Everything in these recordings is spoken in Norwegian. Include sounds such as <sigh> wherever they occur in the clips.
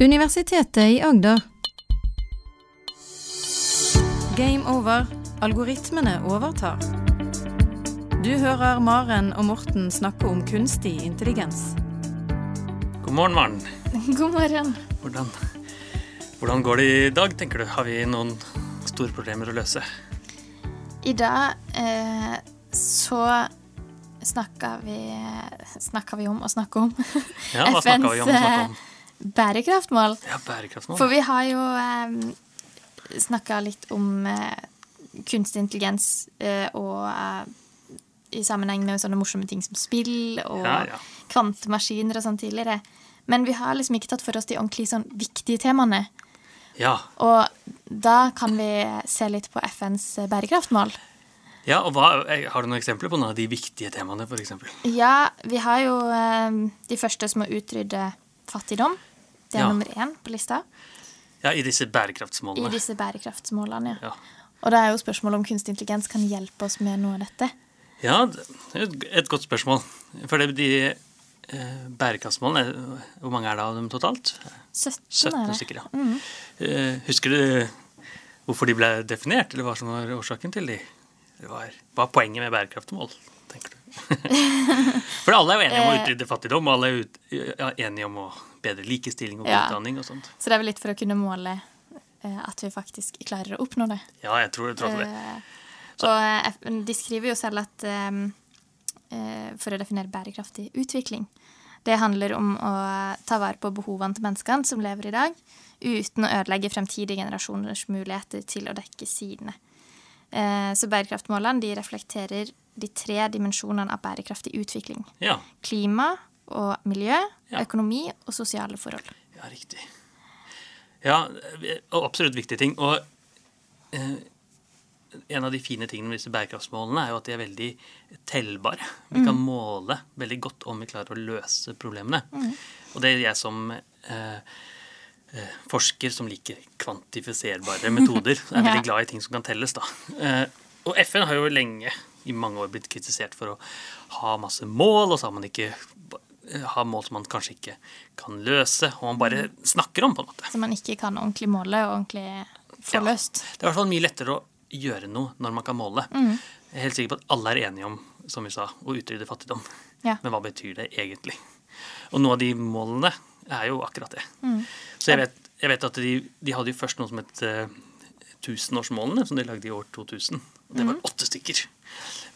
Universitetet i Agder. Game over. Algoritmene overtar. Du hører Maren og Morten snakke om kunstig intelligens. God morgen, Maren. <laughs> God morgen. Hvordan, hvordan går det i dag, tenker du? Har vi noen store problemer å løse? I dag eh, så snakka vi, snakka vi om å snakke om Ja, hva <laughs> snakka vi om å snakke om? Eh, bærekraftmål. Ja, bærekraftmål. For vi har jo eh, snakka litt om eh, kunstig intelligens eh, og eh, i sammenheng med sånne morsomme ting som spill og Ja, ja. kvantemaskiner og sånn tidligere. Men vi har liksom ikke tatt for oss de ordentlig sånn viktige temaene. Ja. Og da kan vi se litt på FNs bærekraftmål. ja, og hva, eh, Har du noen eksempler på noen av de viktige temaene, eksempel? Ja, vi har jo eh, de første som å utrydde fattigdom. Det er Ja. nummer én på lista Ja, i disse bærekraftsmålene. i disse bærekraftsmålene. Ja. Ja. Og da er jo spørsmålet om kunstig intelligens kan hjelpe oss med noe av dette. ja, det er et- godt spørsmål. For det, de eh, bærekraftsmålene, hvor mange er det av dem totalt? 17, 17 er det. stykker, ja. Mm. Eh, husker du hvorfor de ble definert, eller hva som var årsaken til de? Var, hva er poenget med bærekraftsmål? <laughs> For alle er jo enige om å Eh. utrydde fattigdom, og alle er ut, ja, enige om å bedre likestilling og Ja. utdanning og sånt. Så det er vel litt for å kunne måle eh, at vi faktisk klarer å oppnå det. Ja, jeg tror, jeg tror det. Så. og eh, de skriver jo selv at for å definere bærekraftig utvikling Det handler om å ta vare på behovene til menneskene som lever i dag, uten å ødelegge fremtidige generasjoners muligheter til å dekke sidene. Eh, så bærekraftmålene de reflekterer de tre dimensjonene av bærekraftig utvikling. Ja, Klima og miljø, Ja. økonomi og sosiale forhold. ja, riktig. Ja, absolutt viktige ting. Og eh, en av de fine tingene med disse bærekraftsmålene er jo at de er veldig tellbare. Vi kan måle veldig godt om vi klarer å løse problemene. Og det er jeg som eh, forsker som liker kvantifiserbare metoder, er <laughs> Ja. veldig glad i ting som kan telles. da. Eh, og FN har jo lenge i mange år blitt kritisert for å ha masse mål, og så har man ikke eh, ha mål som man kanskje ikke kan løse, og man bare snakker om, på en måte. Som man ikke kan ordentlig måle og ordentlig få Ja. løst. Det er i hvert fall mye lettere å gjøre noe når man kan måle. Mm. Jeg er helt sikker på at alle er enige om som vi sa, å utrydde fattigdom. Ja. Men hva betyr det egentlig? Og noen av de målene er jo akkurat det. Mm. Så jeg vet, jeg vet at de, de hadde jo først noe som het uh, tusenårsmålene, som de lagde i år 2000. Og det var Mm. åtte stykker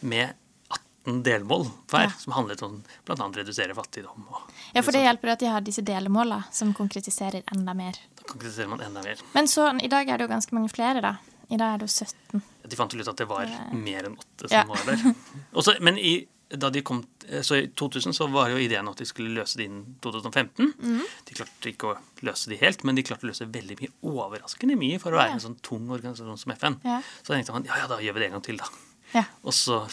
med 18 delmål hver, Ja. som handlet om bl.a. redusere fattigdom. Og, Ja, for det hjelper at de har disse delmåla som konkretiserer enda mer. Da konkretiserer man enda mer. Men så, i dag er det jo ganske mange flere, da. I dag er det jo 17. De fant vel ut at det var mer enn åtte som Ja. var der. <laughs> Også, men i, da de kom, så i 2000 så var jo ideen at de skulle løse det innen 2015. Mm. De klarte ikke å løse det helt, men de klarte å løse veldig mye overraskende mye for å være Ja. en sånn tung organisasjon som FN. Ja. Så tenkte man ja, ja, da gjør vi det en gang til, da. Ja. Og så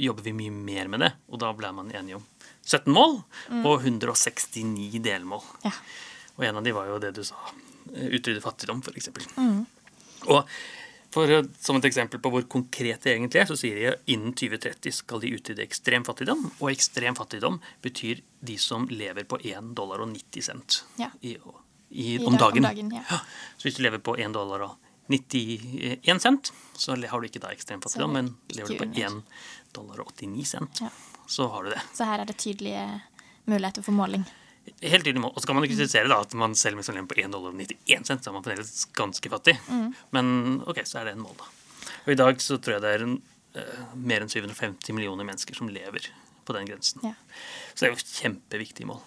jobber vi mye mer med det, og da ble man enige om 17 mål og 169 delmål. Mm. Ja. Og en av de var jo det du sa, eh, utrydde fattigdom, f.eks. Mm. Og for, som et eksempel på hvor konkret det egentlig er, så sier de at innen 2030 skal de utrydde ekstrem fattigdom. Og ekstrem fattigdom betyr de som lever på 1 dollar og 90 cent Ja. i, i, I om dagen. om dagen. Ja. ja. Så hvis du lever på 1 dollar og 91 cent, så har du ikke da ekstrem fattigdom, men lever du på 1 dollar og 89 cent, Ja. så har du det. Så her er det tydelige muligheter for måling. Helt tydelig mål. Og så kan man jo kritisere da, at man selv med som lever på 1 dollar og 91 cent, så er man fremdeles ganske fattig. Mm. Men ok, så er det en mål, da. Og i dag så tror jeg det er en, uh, mer enn 750 millioner mennesker som lever på den grensen. Ja. Så det er jo et kjempeviktig mål.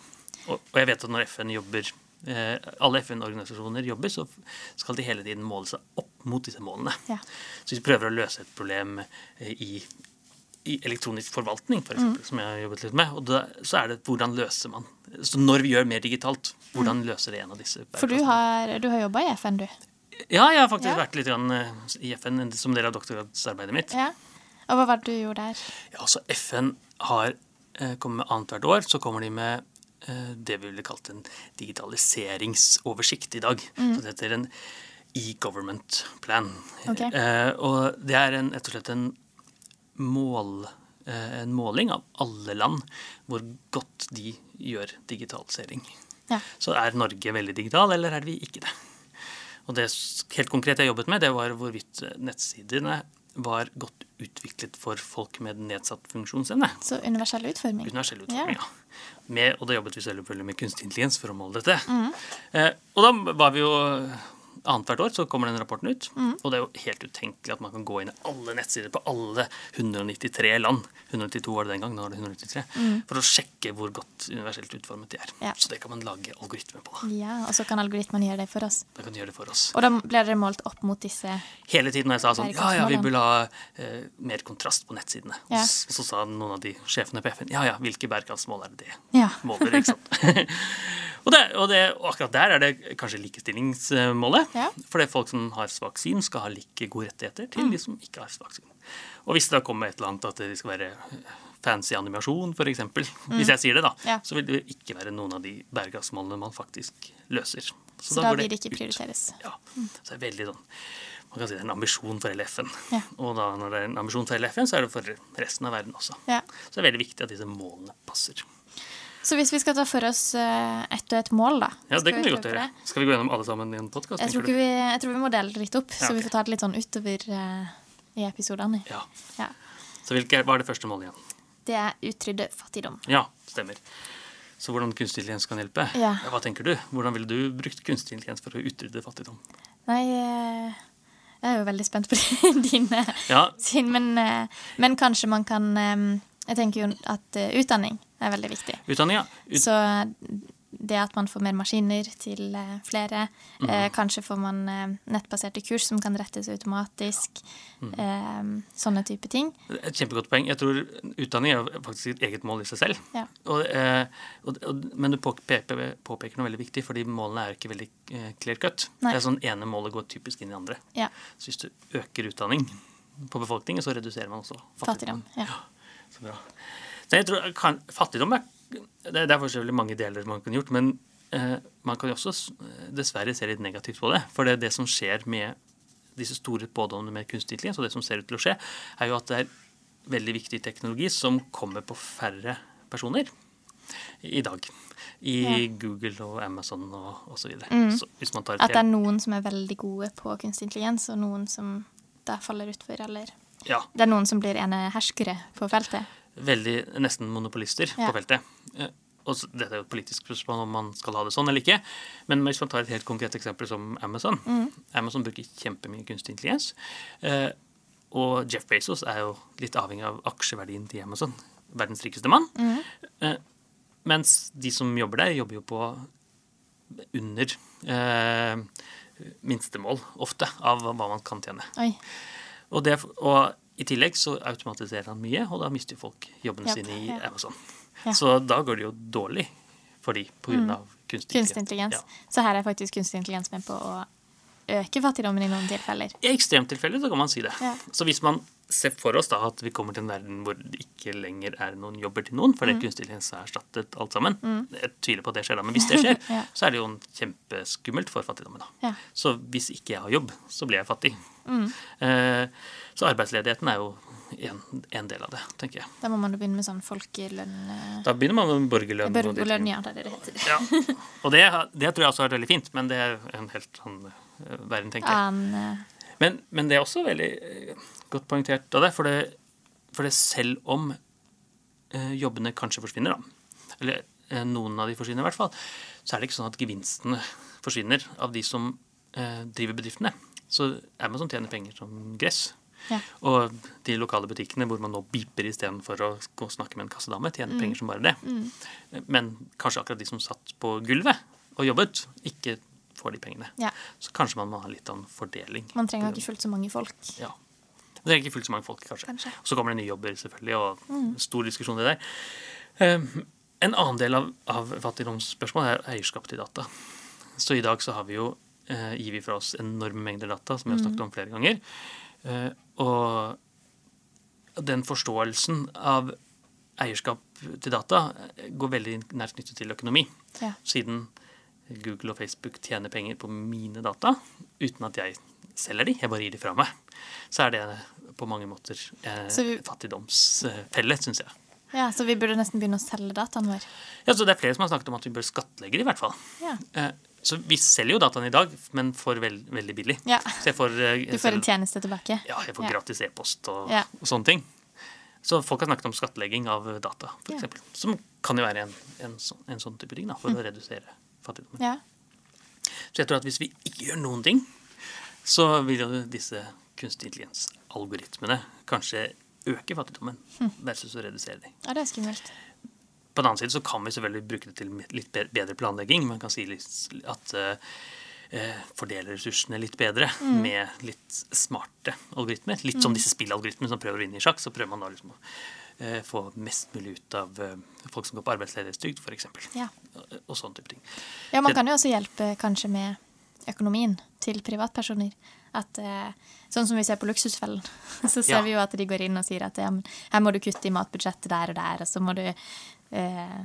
Og, og jeg vet at når FN jobber eh, alle FN-organisasjoner jobber, så skal de hele tiden måle seg opp mot disse målene. Ja. Så hvis vi prøver å løse et problem eh, i, i elektronisk forvaltning, for eksempel, Mm. som jeg har jobbet litt med, og da, så er det hvordan løser man Så når vi gjør mer digitalt, hvordan løser det en av disse For du har, du har jobba i FN, du. Ja, jeg har faktisk Ja. vært litt grann, eh, i FN som del av doktorgradsarbeidet mitt. Ja. Og hva var det du gjorde der? Ja, altså FN har kommet kommer med annethvert år, så kommer de med eh, det vi ville kalt en digitaliseringsoversikt i dag. Så det heter en e-government plan. Okay. Eh, og det er en, rett og slett en mål eh, en måling av alle land hvor godt de gjør digitalisering. Ja. Så er Norge veldig digital, eller er vi ikke det? Og det helt konkret jeg jobbet med, det var hvorvidt eh, nettsidene var godt utviklet for folk med nedsatt funksjonsevne. Så universell utforming. Universell Ja. utforming, ja. Med, og da jobbet vi selvfølgelig med kunstig intelligens for å måle dette. Mm. Eh, og da var vi jo Annethvert år så kommer den rapporten ut. Mm. Og det er jo helt utenkelig at man kan gå inn i alle nettsider på alle 193 land. 192 var det den gang, nå er det 193. For å sjekke hvor godt universelt utformet de er. Mm. Ja. Så det kan man lage algoritmer på. Ja, og så kan algoritmene gjøre det for oss. Da kan de gjøre det for oss. Og da blir dere målt opp mot disse Hele tiden når jeg sa sånn Ja, ja, vi burde ha eh, mer kontrast på nettsidene. Ja. Og så, så sa noen av de sjefene på FN ja, ja, hvilke bærekraftsmål er det det Ja. måler? ikke sant? <laughs> og, det, og, det, og akkurat der er det kanskje likestillingsmålet. Ja. For det er folk som har svak syn, skal ha like gode rettigheter til Mm. de som ikke har svak syn. Og hvis det da kommer et eller annet at det skal være fancy animasjon, f.eks., eksempel <laughs> hvis jeg sier det, da, Mm. Ja. så vil det ikke være noen av de bærekraftsmålene man faktisk løser. Så da da vil det ikke ut. prioriteres. Ja, så det er veldig sånn man kan si det er en ambisjon for hele FN. Ja. Og da når det er en ambisjon for hele FN, så er det for resten av verden også. Ja. Så det er veldig viktig at disse målene passer. Så hvis vi skal ta for oss eh, ett og ett mål, da Ja, det kan vi godt gjøre. Skal vi gå gjennom alle sammen i en podkast? Jeg jeg tror vi må dele det litt opp, Ja, så vi får ta det litt sånn utover uh, i episodene. Ja. Ja. Så hvilke, hva er det første målet igjen? Det er utrydde fattigdom. Ja, stemmer. Så hvordan kunstig intelligens kan hjelpe? Ja. Hva tenker du? Hvordan ville du brukt kunstig intelligens for å utrydde fattigdom? Nei, eh, jeg er jo veldig spent på <laughs> dine Ja, sin, men, men kanskje man kan Jeg tenker jo at utdanning er veldig viktig. utdanning, ja. Ut Så det at man får mer maskiner til eh, flere, Mm. eh, kanskje får man eh, nettbaserte kurs som kan rettes automatisk, Mm. eh, sånne type ting. Et kjempegodt poeng. Jeg tror Utdanning er faktisk et eget mål i seg selv. Ja. Og, eh, og, og, men du påpeker, påpeker noe veldig viktig, fordi målene er ikke veldig eh, clear cut. Nei. Det er sånn ene målet går typisk inn i andre. Ja, Så hvis du øker utdanning på befolkningen, så reduserer man også fattigdom. fattigdom. Ja. Så bra. Så jeg tror kan, Fattigdom er Det er forskjellig mange deler man kunne gjort, men eh, man kan jo også dessverre se litt negativt på det. For det, det som skjer med disse store pådommene med kunstig intelligens, og det som ser ut til å skje, er jo at det er veldig viktig teknologi som kommer på færre personer i dag. I Ja. Google og Amazon og osv. Så, Mm. så At det er noen som er veldig gode på kunstig intelligens, og noen som da faller utfor, eller ja, Det er noen som blir ene herskere på feltet. Veldig nesten monopolister Ja. på feltet. Eh, Og dette er jo et politisk spørsmål om man skal ha det sånn eller ikke. Men hvis man tar et helt konkret eksempel som Amazon Mm. Amazon bruker kjempemye kunstig intelligens. Eh, og Jeff Bezos er jo litt avhengig av aksjeverdien til Amazon. Verdens rikeste mann. Mm. Eh, mens de som jobber der, jobber jo på under eh, minstemål, ofte, av hva man kan tjene. Oi. Og, det, og i tillegg så automatiserer han mye, og da mister folk jobbene yep, sine i ja. Amazon. Ja. Så da går det jo dårlig for de på grunn av kunstig Kunstig intelligens. Ja. Så her er faktisk kunstig intelligens med på å øke fattigdommen i noen tilfeller. I ekstremtilfeller så kan man si det. Så hvis man ser for oss da at vi kommer til en verden hvor det ikke lenger er noen jobber til noen, Mm. fordi kunstig intelligens har erstattet alt sammen Jeg tviler på at det skjer da, men hvis det skjer, <laughs> Ja. så er det jo en kjempeskummelt for fattigdommen. da. Ja. Så hvis ikke jeg har jobb, så blir jeg fattig. Mm. Eh, så arbeidsledigheten er jo en, en del av det, tenker jeg. Da må man jo begynne med sånn folkelønn eh, Da begynner man med borgerlønn. Borgerlønn, ja, det er det heter. Ja. Og det, det tror jeg også har vært veldig fint, men det er en helt sånn verden, tenker jeg. Men, men det er også veldig godt poengtert av det, for det, for det selv om jobbene kanskje forsvinner, da, eller noen av de forsvinner i hvert fall, så er det ikke sånn at gevinstene forsvinner av de som driver bedriftene. Så Amazon tjener penger som gress. Ja. Og de lokale butikkene hvor man nå beeper istedenfor å snakke med en kassedame, tjener penger som bare det. Men kanskje akkurat de som satt på gulvet og jobbet, ikke får de pengene. ja. Så kanskje man må ha litt av en fordeling. Man trenger ikke fullt så mange folk. Ja. Man trenger ikke fullt så mange folk, kanskje. Kanskje. Så kommer det nye jobber, selvfølgelig, og stor diskusjon i det der. Um, en annen del av, av fattigdomsspørsmålet er eierskap til data. Så i dag så har vi jo gir vi fra oss enorme mengder data, som vi har snakket om flere ganger. Eh, og den forståelsen av eierskap til data eh, går veldig nært knyttet til økonomi. Ja. Siden Google og Facebook tjener penger på mine data uten at jeg selger de, jeg bare gir de fra meg, så er det på mange måter eh, vi- fattigdomsfelle, syns jeg. Ja, Så vi burde nesten begynne å selge dataen vår. Ja, så Det er flere som har snakket om at vi bør skattlegge det, i hvert fall. Ja. Eh, Så vi selger jo dataen i dag, men for veld, veldig billig. Ja. Får, eh, Du får en tjeneste tilbake. Ja, jeg får Ja. gratis e-post og, Ja. og sånne ting. Så folk har snakket om skattlegging av data, eksempel. Som kan jo være en, en, sånn, en sånn type ting da, for å redusere fattigdommen. Ja. Så jeg tror at hvis vi ikke gjør noen ting, så vil jo disse kunstig intelligens-algoritmene kanskje øke fattigdommen versus å redusere dem. ja, det er skummelt. På den annen side så kan vi selvfølgelig bruke det til litt bedre planlegging. Man kan si at eh, eh, fordele ressursene litt bedre med litt smarte algoritmer. Litt som disse spillalgoritmene som prøver å vinne i sjakk. Så prøver man da liksom å eh, få mest mulig ut av eh, folk som går på arbeidsledighetstrygd, f.eks. Ja. Og sånn type ting. Ja, man kan jo også hjelpe kanskje med økonomien til privatpersoner. At, eh, sånn som vi ser på Luksusfellen, <laughs> så ser Ja. vi jo at de går inn og sier at ja, men her må du kutte i matbudsjettet der og der, og så må du eh,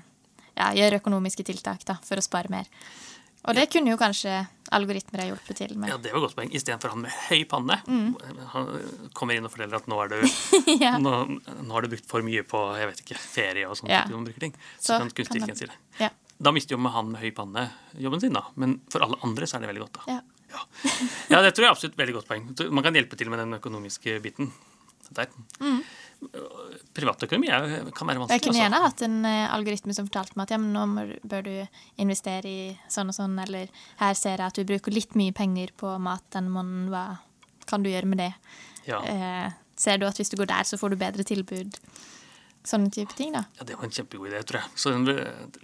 ja, gjøre økonomiske tiltak da, for å spare mer. Og det kunne jo kanskje algoritmer ha hjulpet til med. Ja, det var et godt poeng. Istedenfor han med høy panne. Han kommer inn og forteller at nå, er du, <laughs> Ja. nå, nå har du brukt for mye på jeg vet ikke, ferie og sånt. Ja. type bruker ting. Så, Så kan kunstig intelligens si det. Ja. Da mister jo med han med høy panne jobben sin, da. Men for alle andre så er det veldig godt, da. Ja. Ja, ja det tror jeg er absolutt veldig godt poeng. Man kan hjelpe til med den økonomiske biten der. Privatøkonomi er, kan være vanskelig. Jeg kunne altså. gjerne hatt en eh, algoritme som fortalte meg at ja, men nå bør du investere i sånn og sånn, eller her ser jeg at du bruker litt mye penger på mat den måneden, hva kan du gjøre med det? Ja. Eh, ser du at hvis du går der, så får du bedre tilbud? Sånne type ting, da. ja, det var en kjempegod idé, tror jeg. Så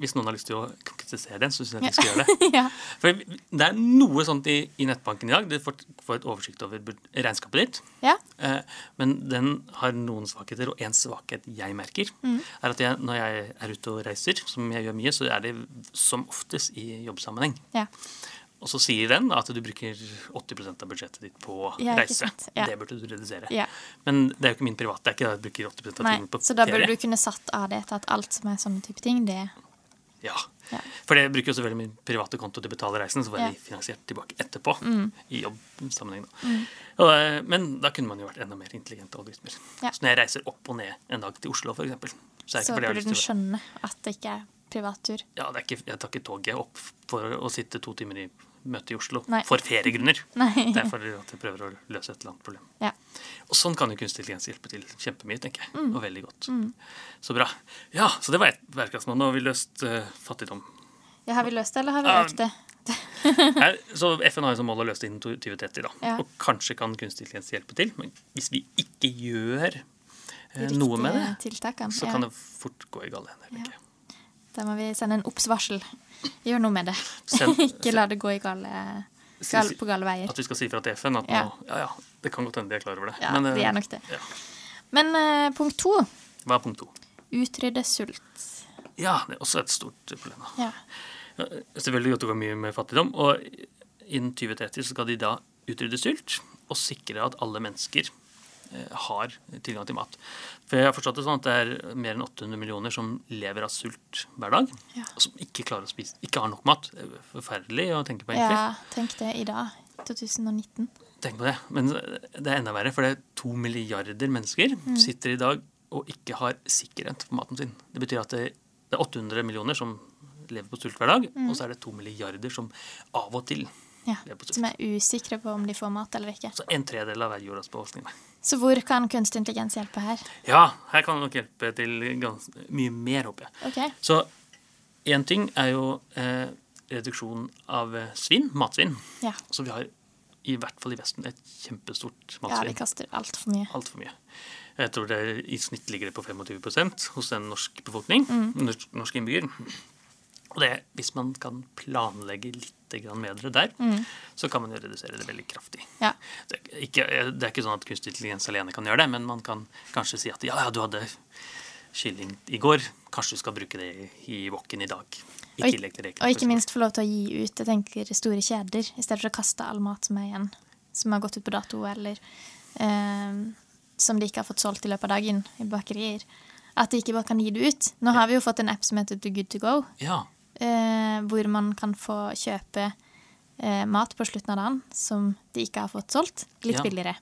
hvis noen har lyst til å konkretisere den, så syns jeg vi de skal gjøre det. <laughs> ja. For det er noe sånt i, i nettbanken i dag. Du får, får et oversikt over regnskapet ditt. ja. Eh, men den har noen svakheter, og en svakhet jeg merker, Mm. er at jeg, når jeg er ute og reiser, som jeg gjør mye, så er det som oftest i jobbsammenheng. ja. Og så sier den at du bruker 80% av budsjettet ditt på Ja, reise. Ja. Det burde du redusere. Ja. Men det er jo ikke min private. Det er ikke at jeg bruker 80% av tiden på så da burde du kunne satt av det til at alt som er sånne type ting, det Ja. Ja. For det bruker jo selvfølgelig min private konto til å betale reisen, så får Ja. Mm. jeg finansiert tilbake etterpå. I jobbsammenheng. Mm. Men da kunne man jo vært enda mer intelligente algoritmer. Ja. Så når jeg reiser opp og ned en dag til Oslo, f.eks., så er det så jeg burde den skjønne at det ikke er privattur. ja, det er ikke, Jeg tar ikke toget opp for å sitte to timer i møte i Oslo Nei. for feriegrunner. <laughs> Nei. Det er for at jeg prøver å løse et eller annet problem. Ja. Og sånn kan jo kunstig intelligens hjelpe til kjempemye, tenker jeg. Mm. Og veldig godt. Så bra. Ja, så det var ett bærekraftsmål. Nå har vi løst uh, fattigdom. ja, har vi løst det, eller har vi Ja. økt det? <laughs> Her, <laughs> så FN har jo som mål å løse det innen 2030, da. Ja. Og kanskje kan kunstig intelligens hjelpe til. Men hvis vi ikke gjør uh, noe med det, Riktige tiltakene. så kan det fort gå i gale hender. Da må vi sende en obs-varsel. Gjør noe med det. Send- <laughs> ikke la det gå i gale, gal, på gale veier. At vi skal si fra til FN at Ja. nå, ja, ja, det kan godt hende de er klar over det. Ja, Men, eh, de er nok det. Ja. Men uh, punkt to Hva er punkt to? utrydde sult. Ja, det er også et stort problem. Ja. Selvfølgelig det går mye med fattigdom. Og innen 2030 så skal de da utrydde sult og sikre at alle mennesker eh, har tilgang til mat. For jeg har forstått det sånn at det er mer enn 800 millioner som lever av sult hver dag. Ja. Og som ikke klarer å spise, ikke har nok mat. Det er forferdelig å tenke på, egentlig. ja, tenk det i dag. 2019. Tenk på det. Men det er enda verre, for det er to milliarder mennesker Mm. sitter i dag og ikke har sikkerhet på maten sin. Det betyr at det, det er 800 millioner som lever på sult hver dag, og så er det to milliarder som av og til Mm. Ja. Som er usikre på om de får mat eller ikke. Så en tredel av jordas befolkning. Så hvor kan kunstig intelligens hjelpe her? Ja, her kan det nok hjelpe til mye mer, håper jeg. Ok, Så én ting er jo eh, reduksjon av eh, svinn, matsvinn. ja. Så vi har i hvert fall i Vesten et kjempestort matsvinn. Ja, vi kaster altfor mye. Alt for mye. Jeg tror det er, I snitt ligger det på 25% hos en norsk befolkning. Norsk, norsk innbygger. Og det, hvis man kan planlegge litt bedre der, så kan man jo redusere det veldig kraftig. Ja. Det er, ikke, det er ikke sånn at kunstig intelligens alene kan gjøre det, men man kan kanskje si at ja, ja, du hadde kylling i går, kanskje du skal bruke det i, woken i dag. I Og, tillegg til reken. og ikke minst få lov til å gi ut jeg tenker, store kjeder, i stedet for å kaste all mat som er igjen, som har gått ut på dato, eller eh, som de ikke har fått solgt i løpet av dagen i bakerier. At de ikke bare kan gi det ut. Nå har vi jo fått en app som heter Too Good To Go, Ja, eh, hvor man kan få kjøpe eh, mat på slutten av dagen som de ikke har fått solgt, litt Ja. billigere.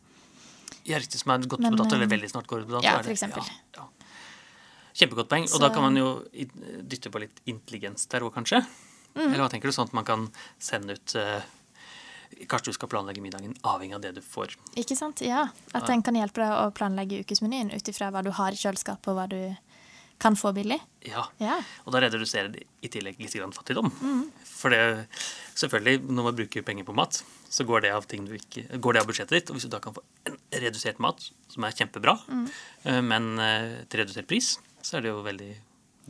ja, riktig som er gått Men, på dato, eller eh, veldig snart går ut på dato. ja, for eksempel. Ja, ja. Kjempegodt poeng. Og Så- da kan man jo dytte på litt intelligens der òg, kanskje. Mm. Eller hva tenker du? Sånn at man kan sende ut eh, Kanskje du skal planlegge middagen avhengig av det du får. Ikke sant? Ja. At den kan hjelpe deg å planlegge ukesmenyen ut ifra hva du har i kjøleskapet, og hva du kan få billig. Ja. Ja. Og da reduserer det i tillegg litt grann fattigdom. For det, selvfølgelig, når man bruker penger på mat, så går det av, ting du ikke, går det av budsjettet ditt. Og hvis du da kan få en redusert mat, som er kjempebra, mm. men eh, til redusert pris, så er det jo veldig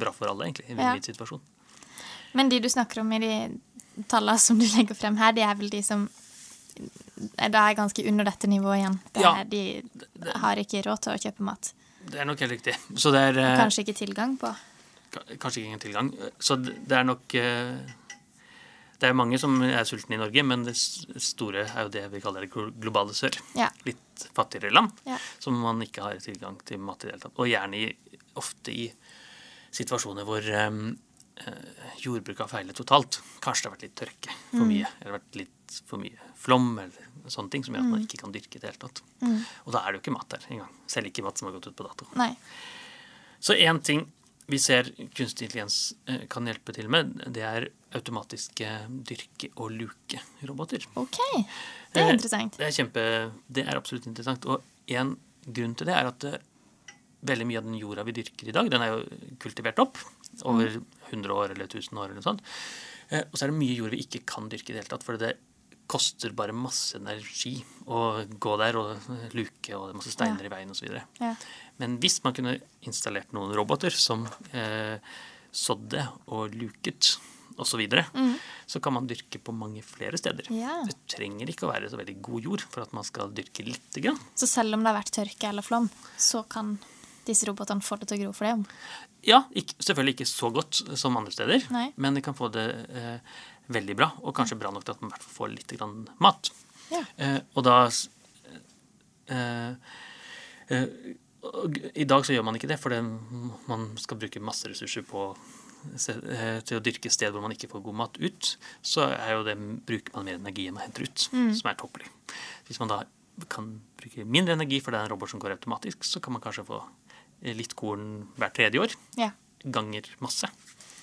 bra for alle, egentlig. I en Ja. situasjon. Men de du snakker om i de tallene som du <laughs> legger frem her, de er vel de som da er ganske under dette nivået igjen. Det Ja. er, de har ikke råd til å kjøpe mat. Det er nok helt riktig. Så det er eh, Kanskje ikke tilgang på. kanskje ikke ingen tilgang. Så det er nok eh, Det er mange som er sultne i Norge, men det store er jo det vi kaller det globale sør. Ja. Litt fattigere land Ja. som man ikke har tilgang til mat i det hele tatt. Og gjerne i, ofte i situasjoner hvor um, jordbruket har feilet totalt. Kanskje det har vært litt tørke for mye, eller vært litt for mye flom, eller sånne ting som gjør at man ikke kan dyrke i det hele tatt. Og da er det jo ikke mat der engang. Selv ikke mat som har gått ut på dato. Nei. Så én ting vi ser kunstig intelligens eh, kan hjelpe til med, det er automatiske dyrke- og lukeroboter. OK. Det er Eh, interessant. Det er kjempe, det er absolutt interessant. Og en grunn til det er at eh, veldig mye av den jorda vi dyrker i dag, den er jo kultivert opp over 100 år eller 1000 år eller noe sånt. Eh, Og så er det mye jord vi ikke kan dyrke i det hele tatt, for det koster bare masse energi å gå der og luke, og det er masse steiner Ja. i veien osv. Ja. Men hvis man kunne installert noen roboter som eh, sådde og luket osv., så, videre, så kan man dyrke på mange flere steder. Ja. Det trenger ikke å være så veldig god jord for at man skal dyrke lite grann. Så selv om det har vært tørke eller flom, så kan disse robotene får det til å gro for deg? Ja, ikke, selvfølgelig ikke så godt som andre steder, Nei. men de kan få det eh, veldig bra, og kanskje bra nok til at man i hvert fall får litt grann mat. Ja. Eh, og da eh, eh, I dag så gjør man ikke det, for man skal bruke masse ressurser på eh, til å dyrke sted hvor man ikke får god mat ut. Så er jo det, bruker man mer energi enn man henter ut, som er tåpelig. Hvis man da kan bruke mindre energi, for det er en robot som går automatisk, så kan man kanskje få litt korn hvert tredje år Ja. ganger masse.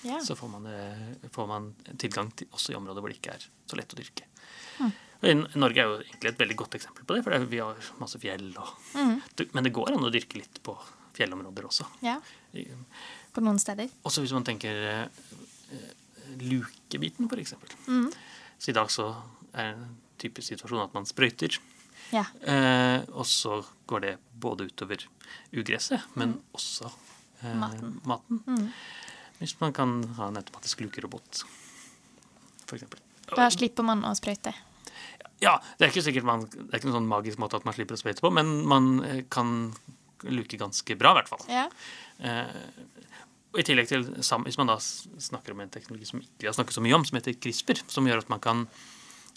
ja. Så får man, eh, får man tilgang til også i områder hvor det ikke er så lett å dyrke. Og Norge er jo egentlig et veldig godt eksempel på det, for vi har masse fjell. Og, mm. Men det går an å dyrke litt på fjellområder også. ja. På noen steder. Også hvis man tenker eh, eh, lukebiten, for eksempel. Så i dag så er en typisk situasjon at man sprøyter. Ja. Eh, og så går det både utover ugresset, men også eh, Maten. maten. Hvis man kan ha en automatisk lukerobot, eksempel. Da slipper man å sprøyte. Ja, det er ikke sikkert man, det er ikke noen sånn magisk måte at man slipper å sprøyte på, men man eh, kan luke ganske bra, i hvert fall. Ja. Eh, og i tillegg til, Hvis man da snakker om en teknologi som ikke vi har snakket så mye om, som heter CRISPR, som gjør at man kan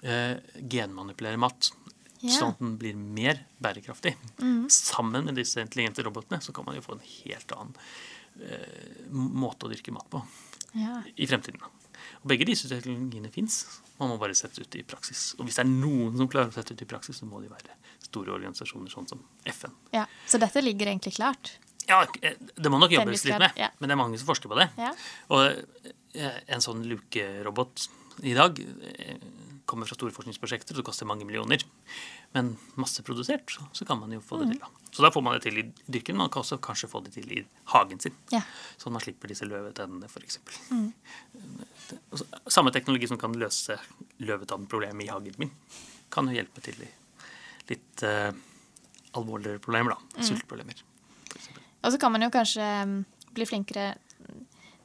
eh, genmanipulere mat Ja. sånn at den blir mer bærekraftig. Sammen med disse intelligente robotene så kan man jo få en helt annen eh, måte å dyrke mat på ja. i fremtiden. Og begge disse teknologiene fins. Man må bare sette ut i praksis. Og hvis det er noen som klarer å sette ut i praksis, så må de være store organisasjoner sånn som FN. ja. Så dette ligger egentlig klart? Ja, eh, det må nok jobbes litt med, ja. men det er mange som forsker på det. Ja. Og eh, en sånn lukerobot i dag eh, kommer fra store forskningsprosjekter, det koster mange millioner. Men masseprodusert, så- så kan man jo få det til. da. Så da får man det til i dyrken. Man kan også kanskje få det til i hagen sin. Ja. Sånn man slipper disse løvetennene, f.eks. Mm. Samme teknologi som kan løse løvetannproblemet i hagen min, kan jo hjelpe til i litt uh, alvorligere problemer, da. Sultproblemer. for eksempel. Og så kan man jo kanskje mm, bli flinkere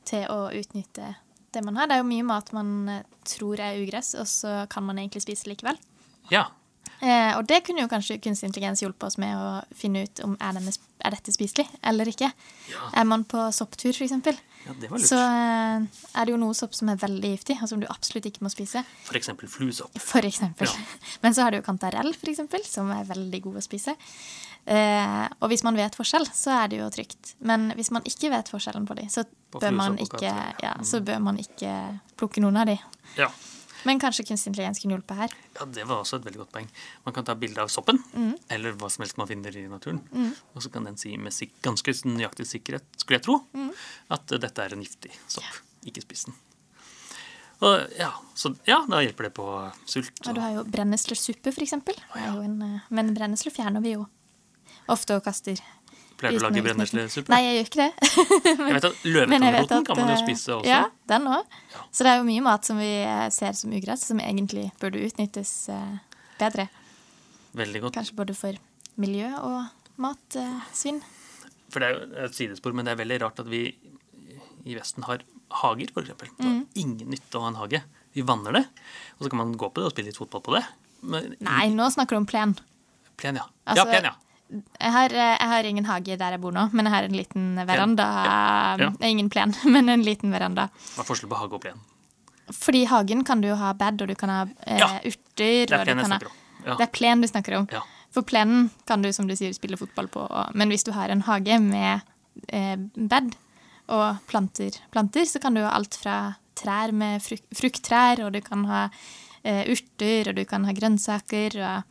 til å utnytte det man har. Det er jo mye mat man eh, tror er ugress, og så kan man egentlig spise likevel. Ja, Eh, og det kunne jo kanskje kunstig intelligens hjulpet oss med å finne ut om er, denne, er dette spiselig eller ikke. Ja. Er man på sopptur, f.eks., ja det var lurt. så eh, er det jo noe sopp som er veldig giftig, og som du absolutt ikke må spise. Eksempel fluesopp. For eksempel. Ja. <laughs> Men så har du jo kantarell, for eksempel, som er veldig god å spise. Eh, og hvis man vet forskjell, så er det jo trygt. Men hvis man ikke vet forskjellen på dem, så, På bør man ikke- ja, så bør man ikke plukke noen av dem. Ja. Men kanskje kunstig intelligens kunne hjulpet her? Ja, Det var også et veldig godt poeng. Man kan ta bilde av soppen, Mm. eller hva som helst man finner i naturen, og så kan den si med ganske nøyaktig sikkerhet, skulle jeg tro, Mm. at uh, dette er en giftig sopp. Ikke spis den. Og ja, så ja, da hjelper det på sult. Og du har jo brenneslesuppe, er jo en, eh, men brennesle fjerner vi jo ofte og kaster. Pleier du å lage brenneslesuppe? Nei, jeg gjør ikke det. <laughs> Men jeg vet at at kan man jo eh, spise også. Ja, den òg. Ja. Så det er jo mye mat som vi eh, ser som ugress, som egentlig burde utnyttes eh, bedre. Veldig godt. Kanskje både for miljø og matsvinn. For det er jo et sidespor, men det er veldig rart at vi i Vesten har hager, f.eks. Det Mm. ingen nytte av å ha en hage. Vi vanner det, og så kan man gå på det og spille litt fotball på det. Men, Nei, nå snakker du om plen. Plen, ja. Altså, ja, plen, ja. Jeg har, eh, jeg har ingen hage der jeg bor nå, men jeg har en liten veranda. Ja. Er Ingen plen, <laughs> men en liten veranda. Hva er forskjellen på hage og plen? Fordi hagen kan du jo ha bed, og du kan ha eh, Ja, urter. Det er plen jeg snakker om. Ja. Det er plen du snakker om. Ja. For plenen kan du, som du sier, spille fotball på. og- Men hvis du har en hage med eh, bed og planter, planter, så kan du ha alt fra trær med fruk frukttrær, og du kan ha eh, urter, og du kan ha grønnsaker. og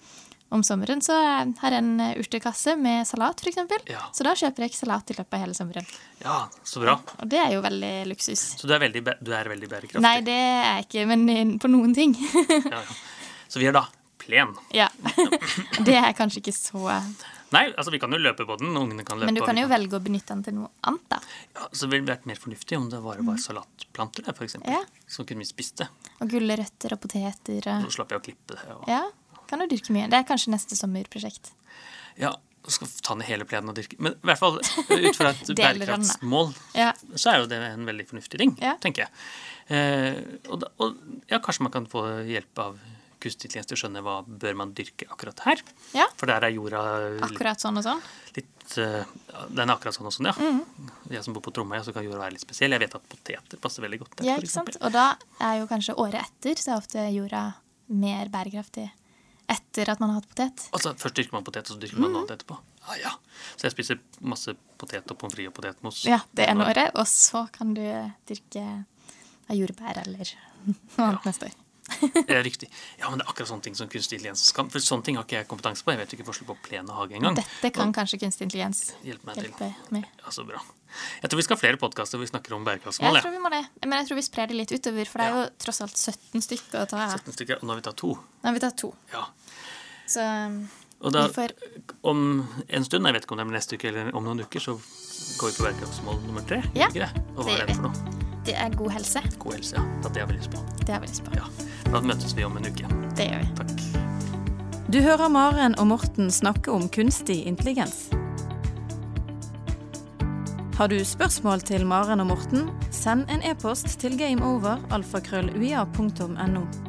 om sommeren så har jeg en eh, urtekasse med salat, f.eks. Ja. Så da kjøper jeg ikke salat i løpet av hele sommeren. ja, så bra. Og det er jo veldig luksus. Så du er veldig, du er veldig bærekraftig. Nei, det er jeg ikke, men på noen ting. <laughs> Ja, ja. Så vi er da plen. ja. <laughs> Det er kanskje ikke så Nei, altså vi kan jo løpe på den, ungene kan løpe. Men du kan jo jo velge å benytte den til noe annet, da. Ja, så det ville vært mer fornuftig om det bare var salatplanter der, eksempel. Ja. Så kunne vi spist det. Og gulrøtter og poteter. Og, Så slapp jeg å klippe det. Og, ja, kan du dyrke mye. Det er kanskje neste sommerprosjekt. Ja, skal ta ned hele plenen og dyrke Men i hvert fall ut fra et <laughs> bærekraftsmål, Ja. så er jo det en veldig fornuftig ting, Ja. tenker jeg. Eh, og, da, og ja, kanskje man kan få hjelp av kunstig intelligens til å skjønne hva bør man dyrke akkurat her. ja. For der er jorda Akkurat sånn og sånn. litt uh, Den er akkurat sånn og sånn, ja. Mm. Jeg som bor på Tromøya, så kan jorda være litt spesiell. Jeg vet at poteter passer veldig godt der. Ja, ikke sant? Og da er jo kanskje året etter så er ofte jorda mer bærekraftig etter at man har hatt potet. Altså, Først dyrker man potet, og så dyrker man noe annet etterpå. Ah, ja. Så jeg spiser masse potet og pommes frites og potetmos. Ja, det ene året. Og så kan du dyrke jordbær eller <laughs> noe annet neste år. Det er riktig. Ja, men det er akkurat sånne ting som kunstig intelligens kan. For sånne ting har ikke jeg kompetanse på. Jeg vet ikke forskjell på plen og hage engang. Dette kan kanskje kunstig intelligens hjelpe meg til. med. Ja, så bra. Jeg tror vi skal ha flere podkaster hvor vi snakker om Jeg tror vi må det. Men jeg tror vi sprer det litt utover, for det er jo tross alt 17 stykker å ta 17 stykker, og nå har vi tatt to. Nå har vi tatt to. Ja. Så um, Og da, vi får om en stund, jeg vet ikke om det er neste uke eller om noen uker, så går vi på bærekraftsmål nummer tre. Ja, ikke det? Og hva det er det for noe? Det er god helse. God helse, ja. ja. Det har vi lyst på. Det har vi lyst på. Ja. Da møtes vi om en uke. Det gjør vi. Takk. Du hører Maren og Morten snakke om kunstig intelligens. Har du spørsmål til Maren og Morten, send en e-post til gameover.alfakrølluia.no.